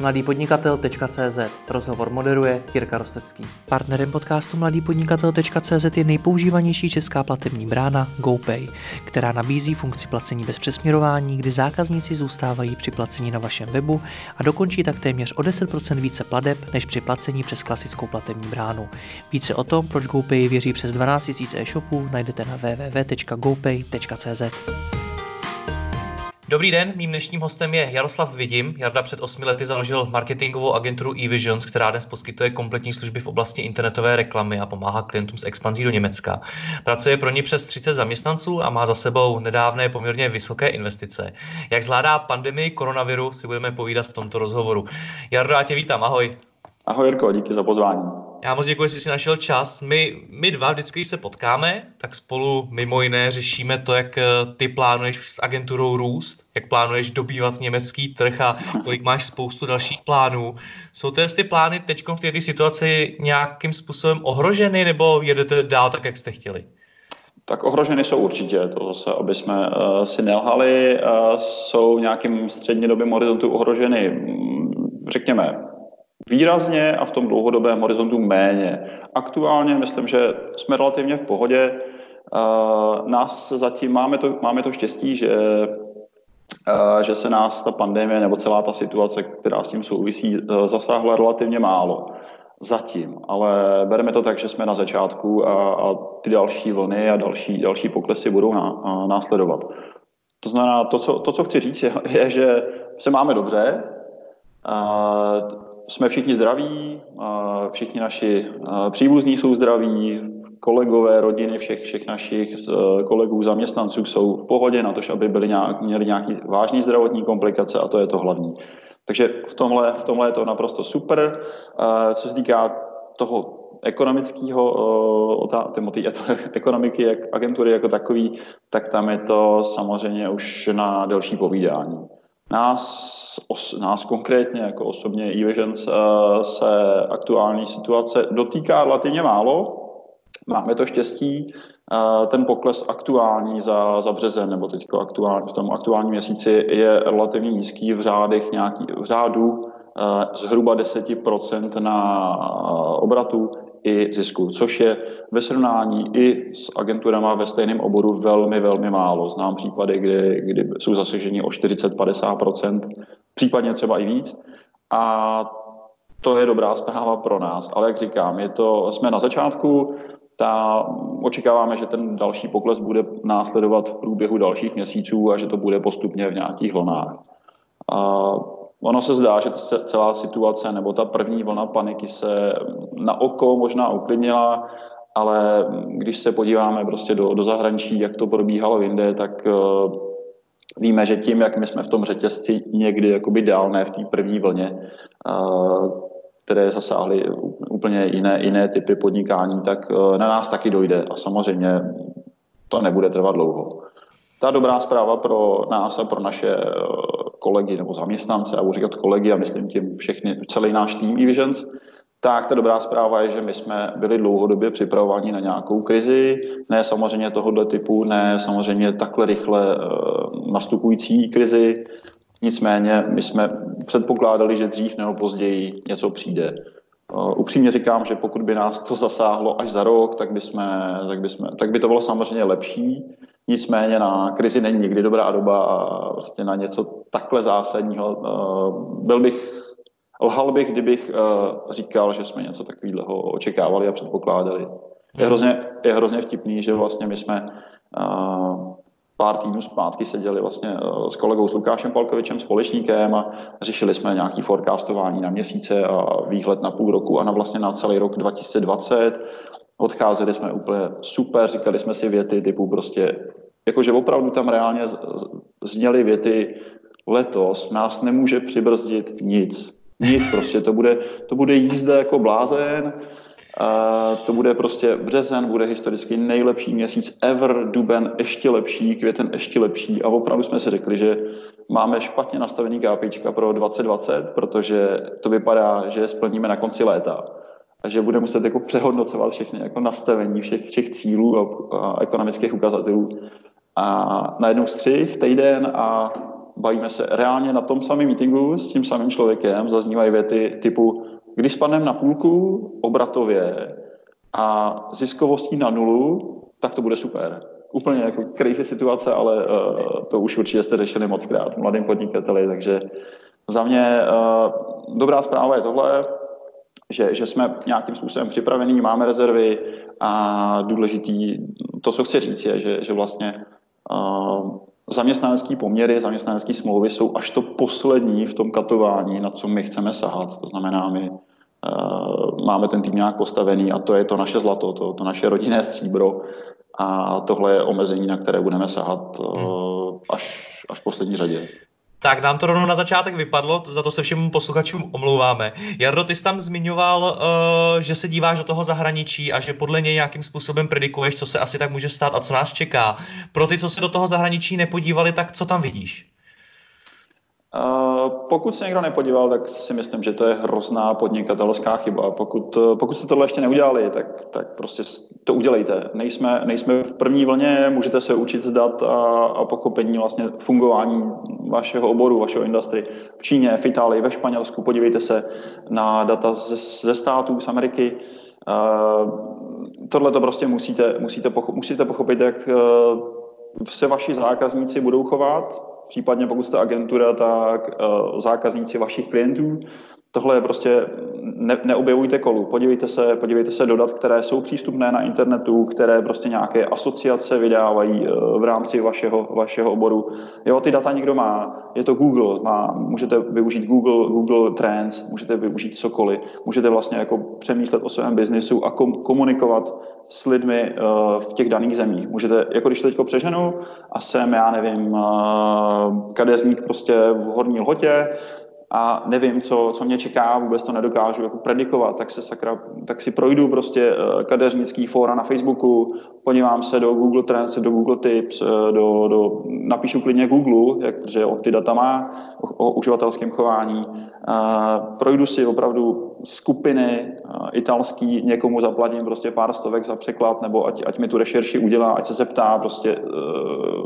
mladýpodnikatel.cz Rozhovor moderuje Jirka Rostecký. Partnerem podcastu mladýpodnikatel.cz je nejpoužívanější česká platební brána GoPay, která nabízí funkci placení bez přesměrování, kdy zákazníci zůstávají při placení na vašem webu a dokončí tak téměř o 10% více pladeb než při placení přes klasickou platební bránu. Více o tom, proč GoPay věří přes 12 000 e-shopů, najdete na www.gopay.cz. Dobrý den, mým dnešním hostem je Jaroslav Vidím. Jarda před osmi lety založil marketingovou agenturu eVisions, která dnes poskytuje kompletní služby v oblasti internetové reklamy a pomáhá klientům s expanzí do Německa. Pracuje pro ně přes 30 zaměstnanců a má za sebou nedávné poměrně vysoké investice. Jak zvládá pandemii koronaviru, si budeme povídat v tomto rozhovoru. Jardo, já tě vítám, ahoj. Ahoj Jirko, díky za pozvání. Já moc děkuji, že jsi našel čas. My, my dva vždycky, když se potkáme, tak spolu mimo jiné řešíme to, jak eh, ty plánuješ s agenturou růst, jak plánuješ dobývat německý trh a kolik máš spoustu dalších plánů. Jsou ty, ty plány teď v této situaci nějakým způsobem ohroženy nebo jedete dál tak, jak jste chtěli? Tak ohroženy jsou určitě, to zase, aby jsme uh, si nelhali, uh, jsou nějakým střednědobým horizontu ohroženy, mm, řekněme, výrazně a v tom dlouhodobém horizontu méně. Aktuálně myslím, že jsme relativně v pohodě. Uh, nás zatím máme to, máme to štěstí, že, uh, že se nás ta pandemie nebo celá ta situace, která s tím souvisí, uh, zasáhla relativně málo. Zatím, ale bereme to tak, že jsme na začátku a, a ty další vlny a další, další poklesy budou ná, a, následovat. To znamená, to co, to, co chci říct, je, je že se máme dobře, jsme všichni zdraví, všichni naši příbuzní jsou zdraví, kolegové, rodiny všech, všech našich kolegů, zaměstnanců jsou v pohodě na to, aby byli nějak, měli nějaký vážný zdravotní komplikace a to je to hlavní. Takže v tomhle, v tomhle je to naprosto super. Co se týká toho ekonomického, ekonomiky, jak agentury jako takový, tak tam je to samozřejmě už na delší povídání. Nás, os, nás konkrétně jako osobně eVisions uh, se aktuální situace dotýká relativně málo. Máme to štěstí, uh, ten pokles aktuální za, za březen, nebo teď aktuální, v tom aktuálním měsíci je relativně nízký v řádech nějaký, v řádu uh, zhruba 10% na obratu i zisku, což je ve srovnání i s agenturama ve stejném oboru velmi, velmi málo. Znám případy, kdy, kdy jsou zasaženi o 40-50%, případně třeba i víc. A to je dobrá zpráva pro nás. Ale jak říkám, je to, jsme na začátku, ta, očekáváme, že ten další pokles bude následovat v průběhu dalších měsíců a že to bude postupně v nějakých vlnách. A Ono se zdá, že ta celá situace nebo ta první vlna paniky se na oko možná uklidnila, ale když se podíváme prostě do, do zahraničí, jak to probíhalo jinde, tak uh, víme, že tím, jak my jsme v tom řetězci někdy jakoby dál, ne v té první vlně, uh, které zasáhly úplně jiné, jiné typy podnikání, tak uh, na nás taky dojde a samozřejmě to nebude trvat dlouho. Ta dobrá zpráva pro nás a pro naše kolegy nebo zaměstnance, já budu říkat kolegy a myslím tím všechny, celý náš tým eVisions, tak ta dobrá zpráva je, že my jsme byli dlouhodobě připravovaní na nějakou krizi, ne samozřejmě tohoto typu, ne samozřejmě takhle rychle uh, nastupující krizi, nicméně my jsme předpokládali, že dřív nebo později něco přijde. Uh, upřímně říkám, že pokud by nás to zasáhlo až za rok, tak by, jsme, tak by, jsme, tak by to bylo samozřejmě lepší, Nicméně na krizi není nikdy dobrá doba a vlastně na něco takhle zásadního uh, byl bych, lhal bych, kdybych uh, říkal, že jsme něco takového očekávali a předpokládali. Je hmm. hrozně, je hrozně vtipný, že vlastně my jsme uh, pár týdnů zpátky seděli vlastně s kolegou s Lukášem Palkovičem, společníkem a řešili jsme nějaký forecastování na měsíce a výhled na půl roku a na vlastně na celý rok 2020 Odcházeli jsme úplně super, říkali jsme si věty typu prostě, jakože opravdu tam reálně zněly věty, letos nás nemůže přibrzdit nic. Nic prostě, to bude, to bude jízda jako blázen, a to bude prostě březen, bude historicky nejlepší měsíc ever, duben ještě lepší, květen ještě lepší a opravdu jsme si řekli, že máme špatně nastavený KPIčka pro 2020, protože to vypadá, že splníme na konci léta a že bude muset jako přehodnocovat všechny jako nastavení všech, všech cílů a, a ekonomických ukazatelů. A najednou střih, týden a bavíme se reálně na tom samém meetingu s tím samým člověkem, zaznívají věty typu, když spadneme na půlku obratově a ziskovostí na nulu, tak to bude super. Úplně jako crazy situace, ale uh, to už určitě jste řešili moc krát mladým podnikateli, takže za mě uh, dobrá zpráva je tohle, že, že jsme nějakým způsobem připravení, máme rezervy a důležitý, to, co chci říct, je, že, že vlastně uh, zaměstnanecké poměry, zaměstnanecké smlouvy jsou až to poslední v tom katování, na co my chceme sahat. To znamená, my uh, máme ten tým nějak postavený a to je to naše zlato, to, to naše rodinné stříbro a tohle je omezení, na které budeme sahat uh, až, až v poslední řadě. Tak nám to rovnou na začátek vypadlo, za to se všem posluchačům omlouváme. Jardo, ty jsi tam zmiňoval, uh, že se díváš do toho zahraničí a že podle něj nějakým způsobem predikuješ, co se asi tak může stát a co nás čeká. Pro ty, co se do toho zahraničí nepodívali, tak co tam vidíš? Uh, pokud se někdo nepodíval, tak si myslím, že to je hrozná podnikatelská chyba. Pokud, uh, pokud jste tohle ještě neudělali, tak, tak prostě to udělejte. Nejsme, nejsme v první vlně, můžete se učit z dat a, a pochopení vlastně fungování vašeho oboru, vašeho industry v Číně, v Itálii, ve Španělsku. Podívejte se na data ze, ze států, z Ameriky. Uh, tohle to prostě musíte, musíte, pochopit, musíte pochopit, jak se vaši zákazníci budou chovat, případně pokud jste agentura, tak uh, zákazníci vašich klientů. Tohle je prostě, ne, neobjevujte kolu, podívejte se, podívejte se do dat, které jsou přístupné na internetu, které prostě nějaké asociace vydávají uh, v rámci vašeho, vašeho oboru. Jo, ty data někdo má, je to Google, má, můžete využít Google, Google Trends, můžete využít cokoliv, můžete vlastně jako přemýšlet o svém biznisu a kom, komunikovat s lidmi uh, v těch daných zemích. Můžete, jako když teďko přeženu a jsem, já nevím, uh, kadeřník prostě v Horní Lhotě, a nevím, co, co mě čeká, vůbec to nedokážu jako predikovat, tak, se sakra, tak si projdu prostě uh, kadeřnický fóra na Facebooku, podívám se do Google Trends, do Google Tips, uh, do, do, napíšu klidně Google, jak, protože on ty data má o, o uživatelském chování, uh, projdu si opravdu skupiny italský, někomu zaplatím prostě pár stovek za překlad, nebo ať, ať mi tu rešerši udělá, ať se zeptá prostě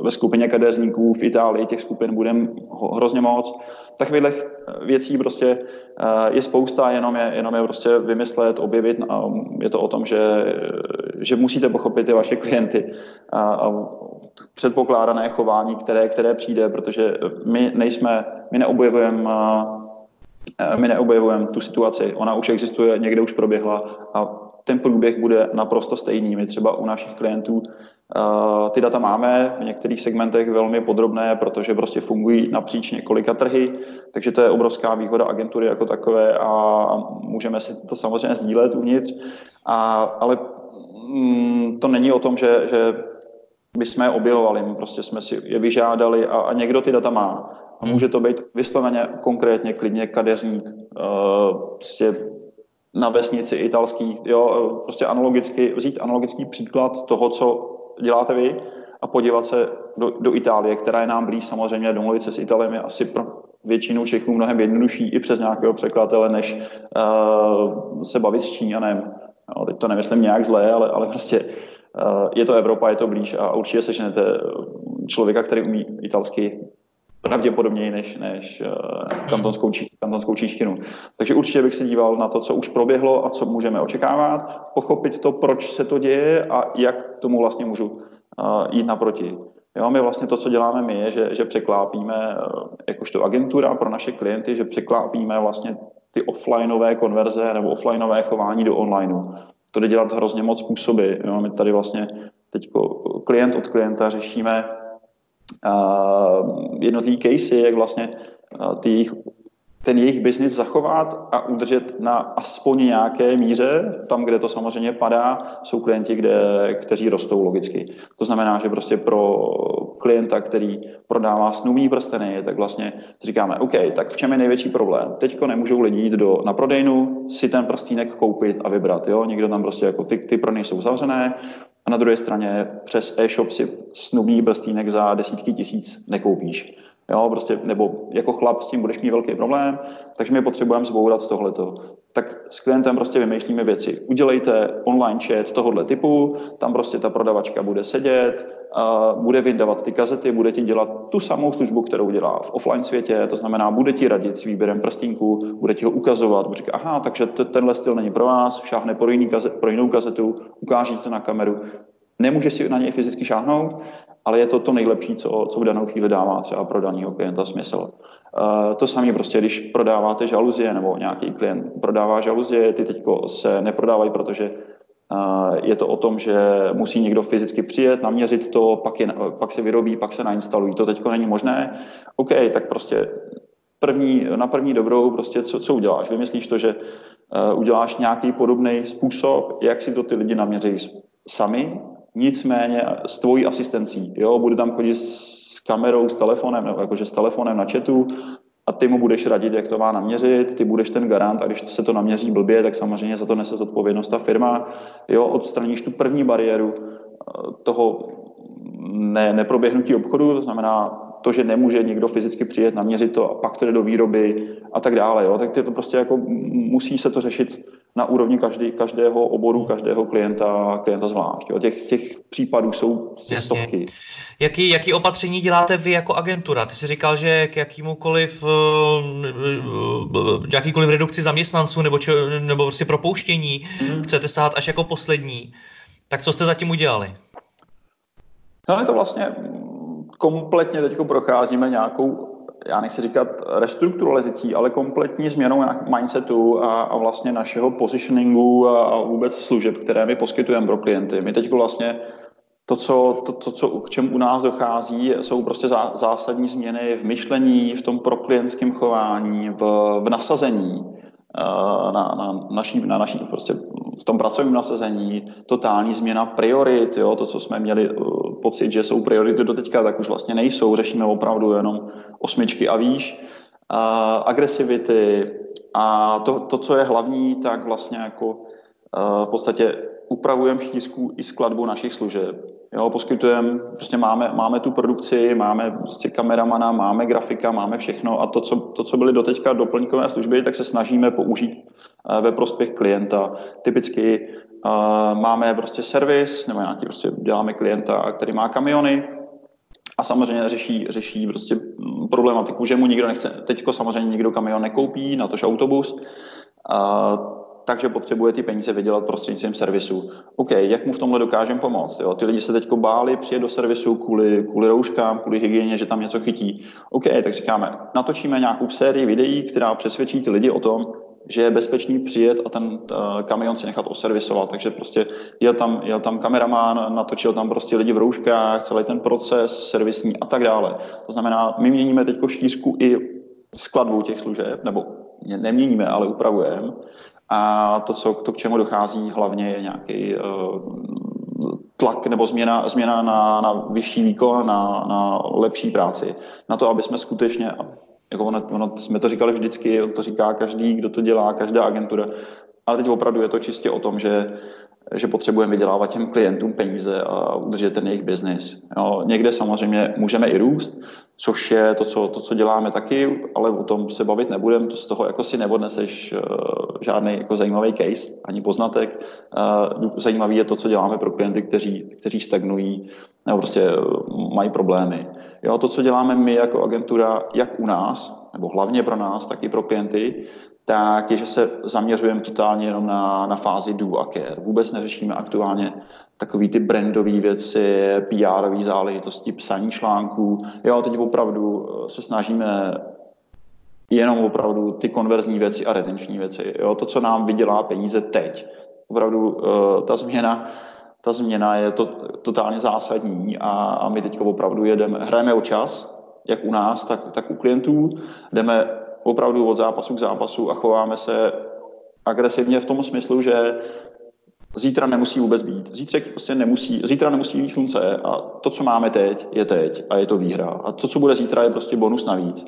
ve skupině kadeřníků v Itálii, těch skupin budem hrozně moc, takových věcí prostě eh, je spousta, jenom je, jenom je prostě vymyslet, objevit. A je to o tom, že, že musíte pochopit ty vaše klienty a, a předpokládané chování, které, které přijde, protože my nejsme, my neobjevujeme eh, my neobjevujeme tu situaci. Ona už existuje, někde už proběhla a ten průběh bude naprosto stejný. My třeba u našich klientů ty data máme v některých segmentech velmi podrobné, protože prostě fungují napříč několika trhy, takže to je obrovská výhoda agentury jako takové a můžeme si to samozřejmě sdílet uvnitř, a, ale mm, to není o tom, že, že by jsme je objevovali, my prostě jsme si je vyžádali a, a někdo ty data má. A může to být vysloveně konkrétně klidně kadeřník, uh, prostě na vesnici italský, jo, prostě analogicky, vzít analogický příklad toho, co děláte vy a podívat se do, do Itálie, která je nám blíž samozřejmě, domluvit se s Italem je asi pro většinu Čechů mnohem jednodušší i přes nějakého překladatele, než uh, se bavit s Číňanem. No, teď to nemyslím nějak zlé, ale, ale prostě uh, je to Evropa, je to blíž a určitě seženete člověka, který umí italsky pravděpodobněji než, než uh, kantonskou, či, kantonskou číštinu. Takže určitě bych se díval na to, co už proběhlo a co můžeme očekávat, pochopit to, proč se to děje a jak tomu vlastně můžu uh, jít naproti. Jo, my vlastně to, co děláme my, je, že, že překlápíme, uh, jakožto agentura pro naše klienty, že překlápíme vlastně ty offlineové konverze nebo offlineové chování do onlineu. To jde dělat hrozně moc způsoby. Jo. My tady vlastně teď klient od klienta řešíme jednotlivý casey, jak vlastně ty jejich, ten jejich biznis zachovat a udržet na aspoň nějaké míře, tam, kde to samozřejmě padá, jsou klienti, kde, kteří rostou logicky. To znamená, že prostě pro klienta, který prodává snubní prsteny, tak vlastně říkáme, OK, tak v čem je největší problém? Teďko nemůžou lidi jít do, na prodejnu, si ten prstínek koupit a vybrat. Jo? Někdo tam prostě jako ty, ty prodejny jsou zavřené, a na druhé straně přes e-shop si snubní brstínek za desítky tisíc nekoupíš. Jo, prostě, nebo jako chlap s tím budeš mít velký problém, takže my potřebujeme zbourat tohleto. Tak s klientem prostě vymýšlíme věci. Udělejte online chat tohohle typu, tam prostě ta prodavačka bude sedět, bude vydávat ty kazety, bude ti dělat tu samou službu, kterou dělá v offline světě, to znamená, bude ti radit s výběrem prstínku, bude ti ho ukazovat, bude říkat, aha, takže tenhle styl není pro vás, šáhne pro, jiný kazet, pro jinou kazetu, ukáží to na kameru. Nemůže si na něj fyzicky šáhnout, ale je to to nejlepší, co, co v danou chvíli dává třeba pro daného klienta smysl. Uh, to samé prostě, když prodáváte žaluzie nebo nějaký klient prodává žaluzie, ty teďko se neprodávají, protože je to o tom, že musí někdo fyzicky přijet, naměřit to, pak, je, pak se vyrobí, pak se nainstalují. To teď není možné. OK, tak prostě první, na první dobrou prostě co, co uděláš? Vymyslíš to, že uh, uděláš nějaký podobný způsob, jak si to ty lidi naměří sami, nicméně s tvojí asistencí. Jo? Bude tam chodit s kamerou, s telefonem, nebo jakože s telefonem na chatu, a ty mu budeš radit, jak to má naměřit, ty budeš ten garant a když se to naměří blbě, tak samozřejmě za to nese zodpovědnost ta firma. Jo, odstraníš tu první bariéru eh, toho ne, neproběhnutí obchodu, to znamená to, že nemůže někdo fyzicky přijet, naměřit to a pak to jde do výroby a tak dále. Jo. Tak to prostě jako musí se to řešit na úrovni každý, každého oboru, každého klienta, klienta zvlášť. Jo. Těch, těch případů jsou stovky. Jaký, jaký opatření děláte vy jako agentura? Ty jsi říkal, že k jakýmukoliv, eh, eh, jakýkoliv redukci zaměstnanců nebo, či, nebo prostě propouštění hmm. chcete sát až jako poslední. Tak co jste zatím udělali? No je to vlastně kompletně teď procházíme nějakou, já nechci říkat restrukturalizací, ale kompletní změnou mindsetu a, a vlastně našeho positioningu a, a vůbec služeb, které my poskytujeme pro klienty. My teď vlastně to, co, to, to, co k čemu u nás dochází, jsou prostě zá, zásadní změny v myšlení, v tom proklientském chování, v, v nasazení na, na, naší, na naší prostě v tom pracovním nasazení, totální změna priorit, jo, to, co jsme měli uh, pocit, že jsou priority do teďka, tak už vlastně nejsou, řešíme opravdu jenom osmičky a výš, uh, agresivity a to, to, co je hlavní, tak vlastně jako uh, v podstatě upravujeme štířku i skladbu našich služeb. Jo, poskytujeme, prostě máme, máme tu produkci, máme prostě kameramana, máme grafika, máme všechno a to, co, to, co byly doteďka doplňkové služby, tak se snažíme použít Eh, ve prospěch klienta. Typicky uh, máme prostě servis, nebo nějaký prostě děláme klienta, který má kamiony, a samozřejmě řeší, řeší prostě mm, problematiku, že mu nikdo nechce, teďko samozřejmě nikdo kamion nekoupí, na tož autobus, uh, takže potřebuje ty peníze vydělat prostřednictvím servisu. OK, jak mu v tomhle dokážeme pomoct? Jo? Ty lidi se teď báli přijet do servisu kvůli, kvůli rouškám, kvůli hygieně, že tam něco chytí. OK, tak říkáme, natočíme nějakou sérii videí, která přesvědčí ty lidi o tom, že je bezpečný přijet a ten uh, kamion si nechat oservisovat. Takže prostě jel tam, jel tam kameraman, natočil tam prostě lidi v rouškách, celý ten proces servisní a tak dále. To znamená, my měníme teď štířku i skladbu těch služeb, nebo neměníme, ale upravujeme. A to, co, to, k čemu dochází hlavně, je nějaký uh, tlak nebo změna, změna na, na vyšší výkon, na, na lepší práci. Na to, aby jsme skutečně, jako ono, ono, jsme to říkali vždycky, to říká každý, kdo to dělá, každá agentura, ale teď opravdu je to čistě o tom, že, že potřebujeme vydělávat těm klientům peníze a udržet ten jejich biznis. Jo, někde samozřejmě můžeme i růst, což je to co, to, co děláme taky, ale o tom se bavit nebudeme, to z toho jako si neodneseš uh, žádný jako zajímavý case, ani poznatek. Uh, zajímavý je to, co děláme pro klienty, kteří, kteří stagnují nebo prostě uh, mají problémy. Jo, to, co děláme my jako agentura, jak u nás, nebo hlavně pro nás, tak i pro klienty, tak je, že se zaměřujeme totálně jenom na, na fázi do a care. Vůbec neřešíme aktuálně takové ty brandové věci, PR-ové záležitosti, psaní článků. Jo, teď opravdu eh, se snažíme jenom opravdu ty konverzní věci a retenční věci. Jo, to, co nám vydělá peníze teď. Opravdu uh, ta změna, ta změna je to, totálně zásadní a, a my teď opravdu jedeme, hrajeme o čas, jak u nás, tak, tak u klientů. Jdeme opravdu od zápasu k zápasu a chováme se agresivně v tom smyslu, že zítra nemusí vůbec být. Zítřek prostě nemusí, zítra nemusí být slunce a to, co máme teď, je teď a je to výhra. A to, co bude zítra, je prostě bonus navíc.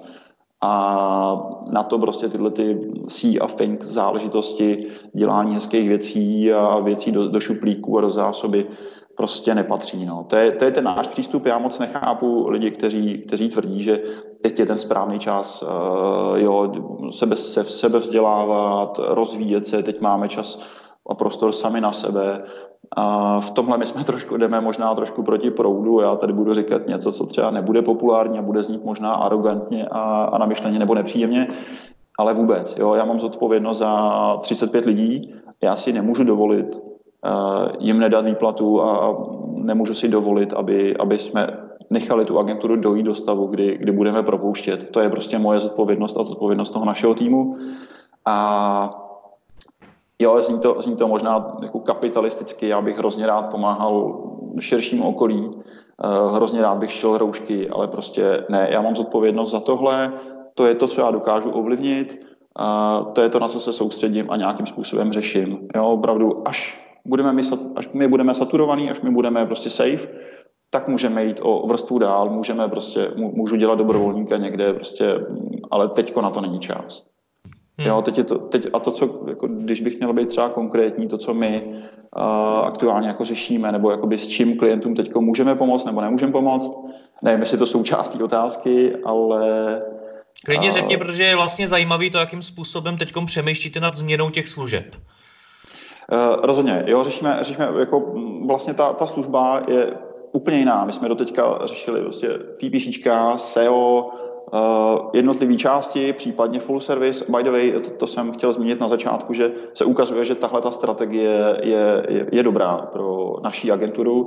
A na to prostě tyhle ty sí a fink záležitosti, dělání hezkých věcí a věcí do, do šuplíků a do zásoby prostě nepatří. No. To, je, to je ten náš přístup. Já moc nechápu lidi, kteří, kteří tvrdí, že teď je ten správný čas uh, jo, sebe, se, sebe vzdělávat, rozvíjet se, teď máme čas a prostor sami na sebe. A v tomhle my jsme trošku, jdeme možná trošku proti proudu. Já tady budu říkat něco, co třeba nebude populární a bude znít možná arrogantně a, a namyšleně nebo nepříjemně, ale vůbec. Jo, já mám zodpovědnost za 35 lidí, já si nemůžu dovolit uh, jim nedat výplatu a nemůžu si dovolit, aby, aby jsme nechali tu agenturu dojít do stavu, kdy, kdy budeme propouštět. To je prostě moje zodpovědnost a zodpovědnost toho našeho týmu. A jo, zní to, zní to možná jako kapitalisticky, já bych hrozně rád pomáhal širším okolí, uh, hrozně rád bych šel roušky, ale prostě ne, já mám zodpovědnost za tohle, to je to, co já dokážu ovlivnit, to je to, na co se soustředím a nějakým způsobem řeším. Jo, opravdu, až budeme my, až my budeme saturovaný, až my budeme prostě safe, tak můžeme jít o vrstvu dál, můžeme prostě, můžu dělat dobrovolníka někde, prostě, ale teďko na to není čas. Hmm. Jo, teď je to, teď, a to, co, jako, když bych měl být třeba konkrétní, to, co my uh, aktuálně jako řešíme, nebo jakoby s čím klientům teď můžeme pomoct nebo nemůžeme pomoct, nevím, jestli to součástí otázky, ale... Klidně uh, řekni, protože je vlastně zajímavý to, jakým způsobem teď přemýšlíte nad změnou těch služeb. Uh, rozhodně, jo, řešíme, řešíme jako vlastně ta, ta služba je úplně jiná. My jsme doteďka řešili prostě PPCčka, SEO, Uh, jednotlivé části, případně full service. By the way, to, to jsem chtěl zmínit na začátku, že se ukazuje, že tahle ta strategie je, je, je dobrá pro naší agenturu,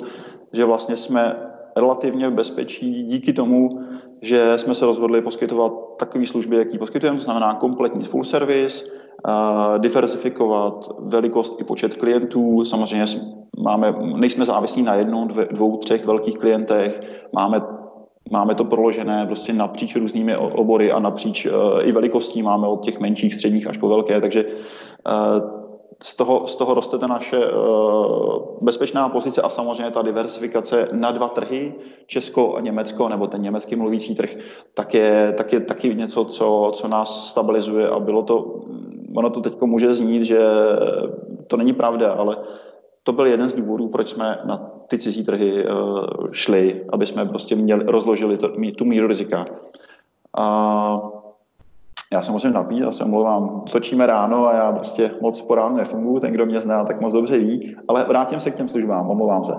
že vlastně jsme relativně v bezpečí díky tomu, že jsme se rozhodli poskytovat takové služby, jaký poskytujeme, to znamená kompletní full service, diversifikovat velikost i počet klientů. Samozřejmě máme, nejsme závislí na jednom, dvě, dvou, třech velkých klientech, máme Máme to proložené prostě napříč různými obory a napříč uh, i velikostí. Máme od těch menších, středních až po velké, takže uh, z toho, z toho roste ta naše uh, bezpečná pozice a samozřejmě ta diversifikace na dva trhy, Česko a Německo, nebo ten německý mluvící trh, tak je, tak je taky něco, co, co nás stabilizuje a bylo to, ono to teď může znít, že to není pravda, ale to byl jeden z důvodů, proč jsme na ty cizí trhy uh, šli, aby jsme prostě měli, rozložili to, tu míru rizika. A já se musím napít, já se omlouvám, točíme ráno a já prostě moc po ránu nefunguji, ten, kdo mě zná, tak moc dobře ví, ale vrátím se k těm službám, omlouvám se.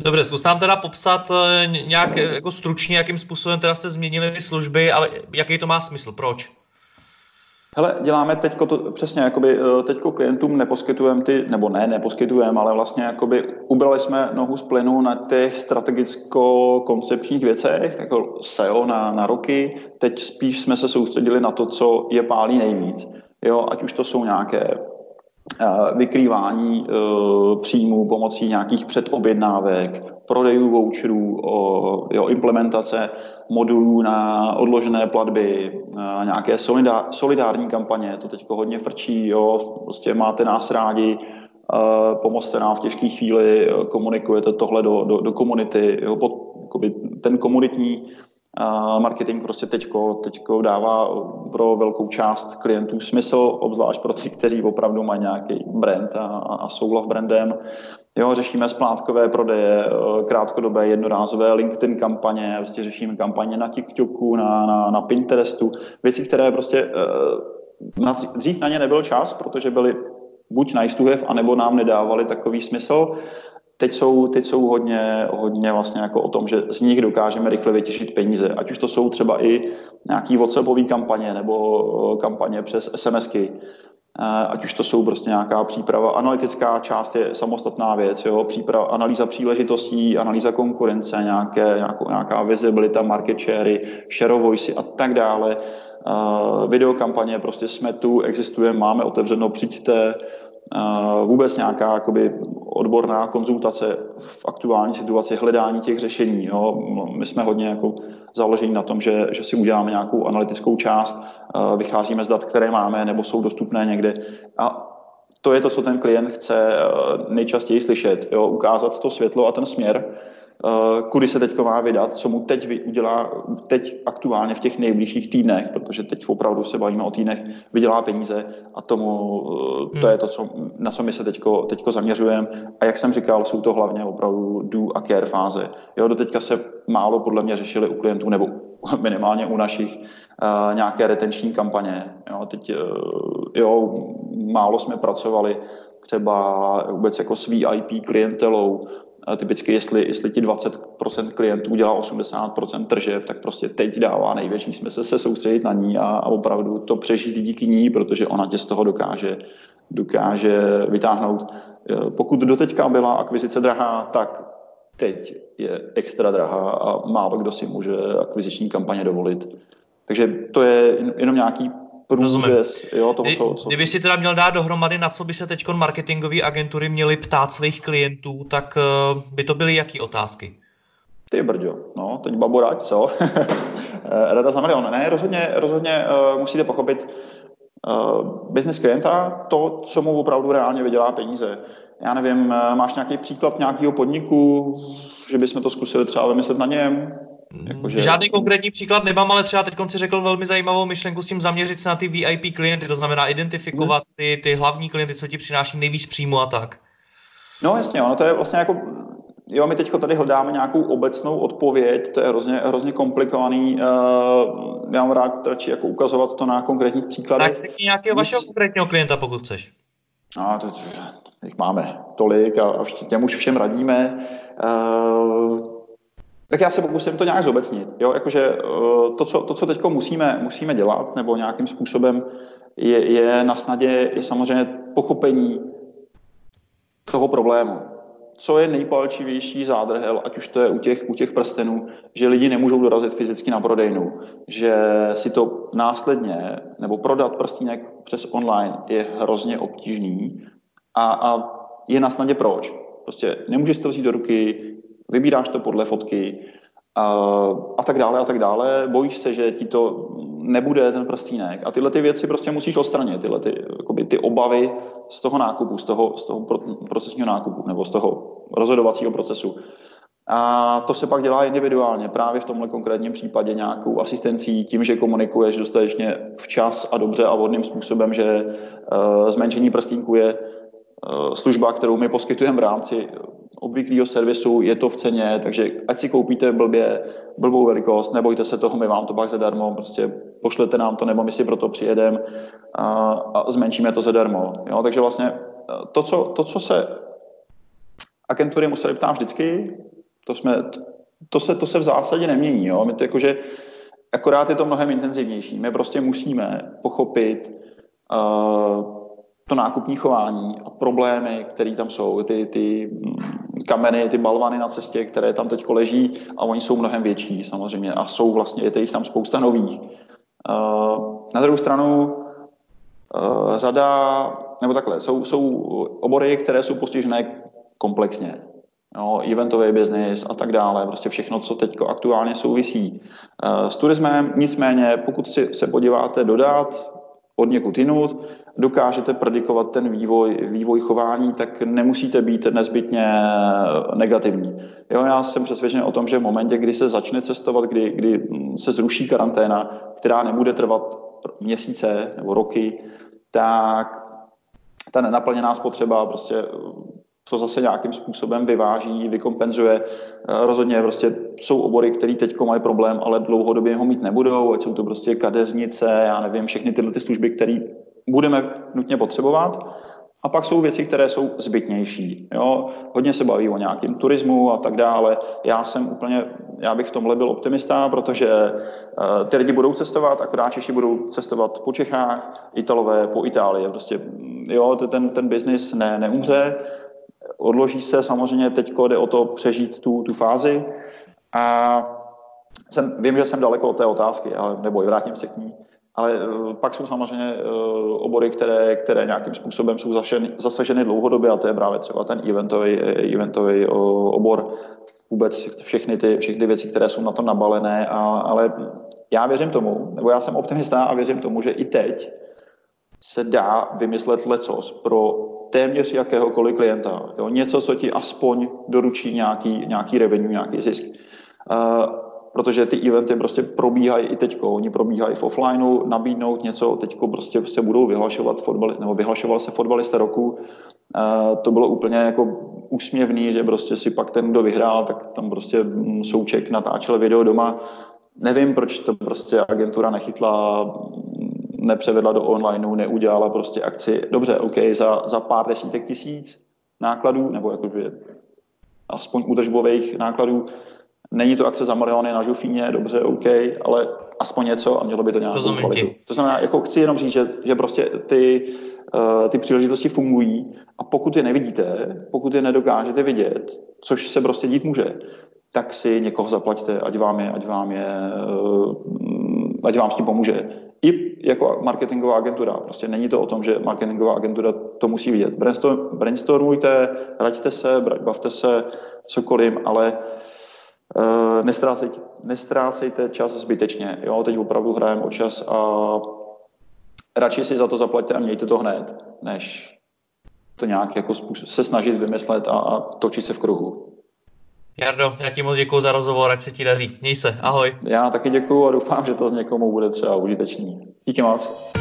Dobře, zkus nám teda popsat eh, nějak jako stručně, jakým způsobem teda jste změnili ty služby, ale jaký to má smysl, proč? Hele, děláme teďko to, přesně, jakoby eh, teďko klientům neposkytujeme ty, nebo ne, neposkytujeme, ale vlastně jakoby ubrali jsme nohu z plynu na těch strategicko-koncepčních věcech, jako SEO na, na roky. Teď spíš jsme se soustředili na to, co je pálí nejvíc. Jo, ať už to jsou nějaké vykrývání uh, příjmů pomocí nějakých předobjednávek, prodejů voucherů, jo, implementace modulů na odložené platby, na nějaké solidár, solidární kampaně, to teď hodně frčí, jo, prostě máte nás rádi, uh, pomozte nám v těžké chvíli, komunikujete tohle do, do, do komunity, jo, pod, ten komunitní marketing prostě teďko, teďko dává pro velkou část klientů smysl, obzvlášť pro ty, kteří opravdu mají nějaký brand a, a jsou love brandem. Jo, řešíme splátkové prodeje, eh, krátkodobé, jednorázové LinkedIn kampaně, prostě řešíme kampaně na TikToku, na, na, na Pinterestu, věci, které prostě eh, na, dřív na ně nebyl čas, protože byly buď nice to have, anebo nám nedávali takový smysl. Teď jsou, teď jsou hodně, hodně vlastně jako o tom, že z nich dokážeme rychle vytěžit peníze, ať už to jsou třeba i nějaký WhatsAppové kampaně nebo eh, kampaně přes SMSky ať už to jsou prostě nějaká příprava. Analytická část je samostatná věc, jo? Příprava, analýza příležitostí, analýza konkurence, nějaké, nějakou, nějaká visibilita, market share, share voice a tak dále. Uh, videokampaně, prostě jsme tu, existuje, máme otevřeno, přijďte, vůbec nějaká jakoby, odborná konzultace v aktuální situaci, hledání těch řešení. Jo? My jsme hodně jako založení na tom, že, že si uděláme nějakou analytickou část, eh, vycházíme z dat, které máme nebo jsou dostupné někde a to je to, co ten klient chce eh, nejčastěji slyšet, jo? ukázat to světlo a ten směr, Eh, kudy se teď má vydat, co mu teď udělá, teď aktuálně v těch nejbližších týdnech, protože teď opravdu se bavíme o týdnech, vydělá peníze a tomu, eh, to je to, co, na co my se teďko, teďko zaměřujeme. A jak jsem říkal, jsou to hlavně opravdu do a care fáze. Jo, do teďka se málo podle mě řešili u klientů, nebo minimálně u našich uh, nějaké retenční kampaně. Jo, teď, uh, jo, málo jsme pracovali třeba vůbec jako s VIP klientelou, typicky jestli, jestli ti 20% klientů dělá 80% tržeb, tak prostě teď dává největší smysl se soustředit na ní a, a opravdu to přežít díky ní, protože ona tě z toho dokáže, dokáže vytáhnout. Pokud doteďka byla akvizice drahá, tak teď je extra drahá a málo kdo si může akviziční kampaně dovolit. Takže to je jenom nějaký průřez jo, toho, co, co... Kdyby si teda měl dát dohromady, na co by se teď marketingové agentury měly ptát svých klientů, tak uh, by to byly jaký otázky? Ty brďo, no, teď baborať, co? Rada za milion. Ne, rozhodně, rozhodně uh, musíte pochopit uh, business klienta, to, co mu opravdu reálně vydělá peníze. Já nevím, uh, máš nějaký příklad nějakého podniku, že bychom to zkusili třeba vymyslet na něm? Jakože... Žádný konkrétní příklad nemám, ale třeba teď si řekl velmi zajímavou myšlenku s tím zaměřit se na ty VIP klienty, to znamená identifikovat ty, ty hlavní klienty, co ti přináší nejvíc příjmu a tak. No jasně, ono to je vlastně jako, jo, my teď tady hledáme nějakou obecnou odpověď, to je hrozně, hrozně komplikovaný, uh, já mám rád radši jako ukazovat to na konkrétních příkladech. Tak řekni nějakého vašeho konkrétního klienta, pokud chceš. No, to, jich máme tolik a, a těm už všem radíme. Uh, tak já se pokusím to nějak zobecnit. Jo? Jakože eh, to, co, to, co teď musíme, musíme dělat, nebo nějakým způsobem je, je na snadě je samozřejmě pochopení toho problému. Co je nejpalčivější zádrhel, ať už to je u těch, u těch prstenů, že lidi nemůžou dorazit fyzicky na prodejnu, že si to následně, nebo prodat prstínek přes online je hrozně obtížný a, a je na snadě proč. Prostě nemůžeš to vzít do ruky, vybíráš to podle fotky a, a tak dále a tak dále. Bojíš se, že ti to nebude ten prstínek a tyhle ty věci prostě musíš odstranit, tyhle ty, jakoby, ty obavy z toho nákupu, z toho, z toho procesního nákupu nebo z toho rozhodovacího procesu. A to se pak dělá individuálně, právě v tomhle konkrétním případě nějakou asistencí, tím, že komunikuješ dostatečně včas a dobře a vhodným způsobem, že uh, zmenšení prstínku je uh, služba, kterou my poskytujeme v rámci obvyklého servisu, je to v ceně, takže ať si koupíte blbě, blbou velikost, nebojte se toho, my vám to pak zadarmo, prostě pošlete nám to, nebo my si proto přijedeme a, a zmenšíme to zadarmo. Jo? Takže vlastně to co, to, co se agentury museli ptát vždycky, to, jsme, to, se, to se v zásadě nemění. Jo? My to jakože, akorát je to mnohem intenzivnější. My prostě musíme pochopit uh, to nákupní chování a problémy, které tam jsou, ty, ty kameny, ty balvany na cestě, které tam teď leží a oni jsou mnohem větší samozřejmě a jsou vlastně, je jich tam spousta nových. Eh, na druhou stranu eh, řada, nebo takhle, jsou, jsou obory, které jsou postižené komplexně. No, eventový biznis a tak dále, prostě všechno, co teď aktuálně souvisí eh, s turismem. Nicméně, pokud si se podíváte dodat od někud jinut, dokážete predikovat ten vývoj, vývoj chování, tak nemusíte být nezbytně negativní. Jo, já jsem přesvědčen o tom, že v momentě, kdy se začne cestovat, kdy, kdy se zruší karanténa, která nebude trvat měsíce nebo roky, tak ta nenaplněná spotřeba prostě to zase nějakým způsobem vyváží, vykompenzuje. Rozhodně prostě jsou obory, které teď mají problém, ale dlouhodobě ho mít nebudou, ať jsou to prostě kadeřnice, já nevím, všechny tyhle ty služby, které budeme nutně potřebovat. A pak jsou věci, které jsou zbytnější. Jo? Hodně se baví o nějakém turismu a tak dále. Já jsem úplně, já bych v tomhle byl optimista, protože uh, ty lidi budou cestovat, akorát Češi budou cestovat po Čechách, Italové po Itálii. Prostě, jo, ten, ten biznis ne, neumře. Odloží se samozřejmě, teď jde o to přežít tu, tu fázi. A jsem, vím, že jsem daleko od té otázky, ale neboj, vrátím se k ní. Ale eh, pak jsou samozřejmě eh, obory, které, které nějakým způsobem jsou zasaženy dlouhodobě a to je právě třeba ten eventový, eh, eventový obor, vůbec všechny ty, všechny věci, které jsou na to nabalené, a, ale já věřím tomu, nebo já jsem optimista a věřím tomu, že i teď se dá vymyslet lecos pro téměř jakéhokoliv klienta. Jo? Něco, co ti aspoň doručí nějaký, nějaký revenue, nějaký zisk. Protože ty eventy prostě probíhají i teď, oni probíhají v offlineu, nabídnout něco, teď prostě se budou vyhlašovat fotbali, nebo vyhlašoval se fotbalista roku, uh, to bylo úplně jako úsměvný, že prostě si pak ten, kdo vyhrál, tak tam prostě Souček natáčel video doma. Nevím, proč to prostě agentura nechytla, nepřevedla do onlineu, neudělala prostě akci. Dobře, OK, za, za pár desítek tisíc nákladů, nebo jakože aspoň údržbových nákladů, Není to akce za miliony na žufíně, dobře, OK, ale aspoň něco a mělo by to nějakou Rozumím kvalitu. ti. To znamená, jako chci jenom říct, že, že prostě ty, uh, ty příležitosti fungují a pokud je nevidíte, pokud je nedokážete vidět, což se prostě dít může, tak si někoho zaplaťte, ať vám je, ať vám je, uh, ať vám s tím pomůže. I jako marketingová agentura. Prostě není to o tom, že marketingová agentura to musí vidět. Brainstorm, brainstormujte, raďte se, bavte se, cokoliv, ale Uh, nestrácejte, nestrácejte čas zbytečně. Jo? Teď opravdu hrajeme o čas a radši si za to zaplaťte a mějte to hned, než to nějak jako se snažit vymyslet a, a točit se v kruhu. Jardo, já ti moc děkuji za rozhovor, ať se ti daří. Měj se, ahoj. Já taky děkuji a doufám, že to z někomu bude třeba užitečný. Díky moc.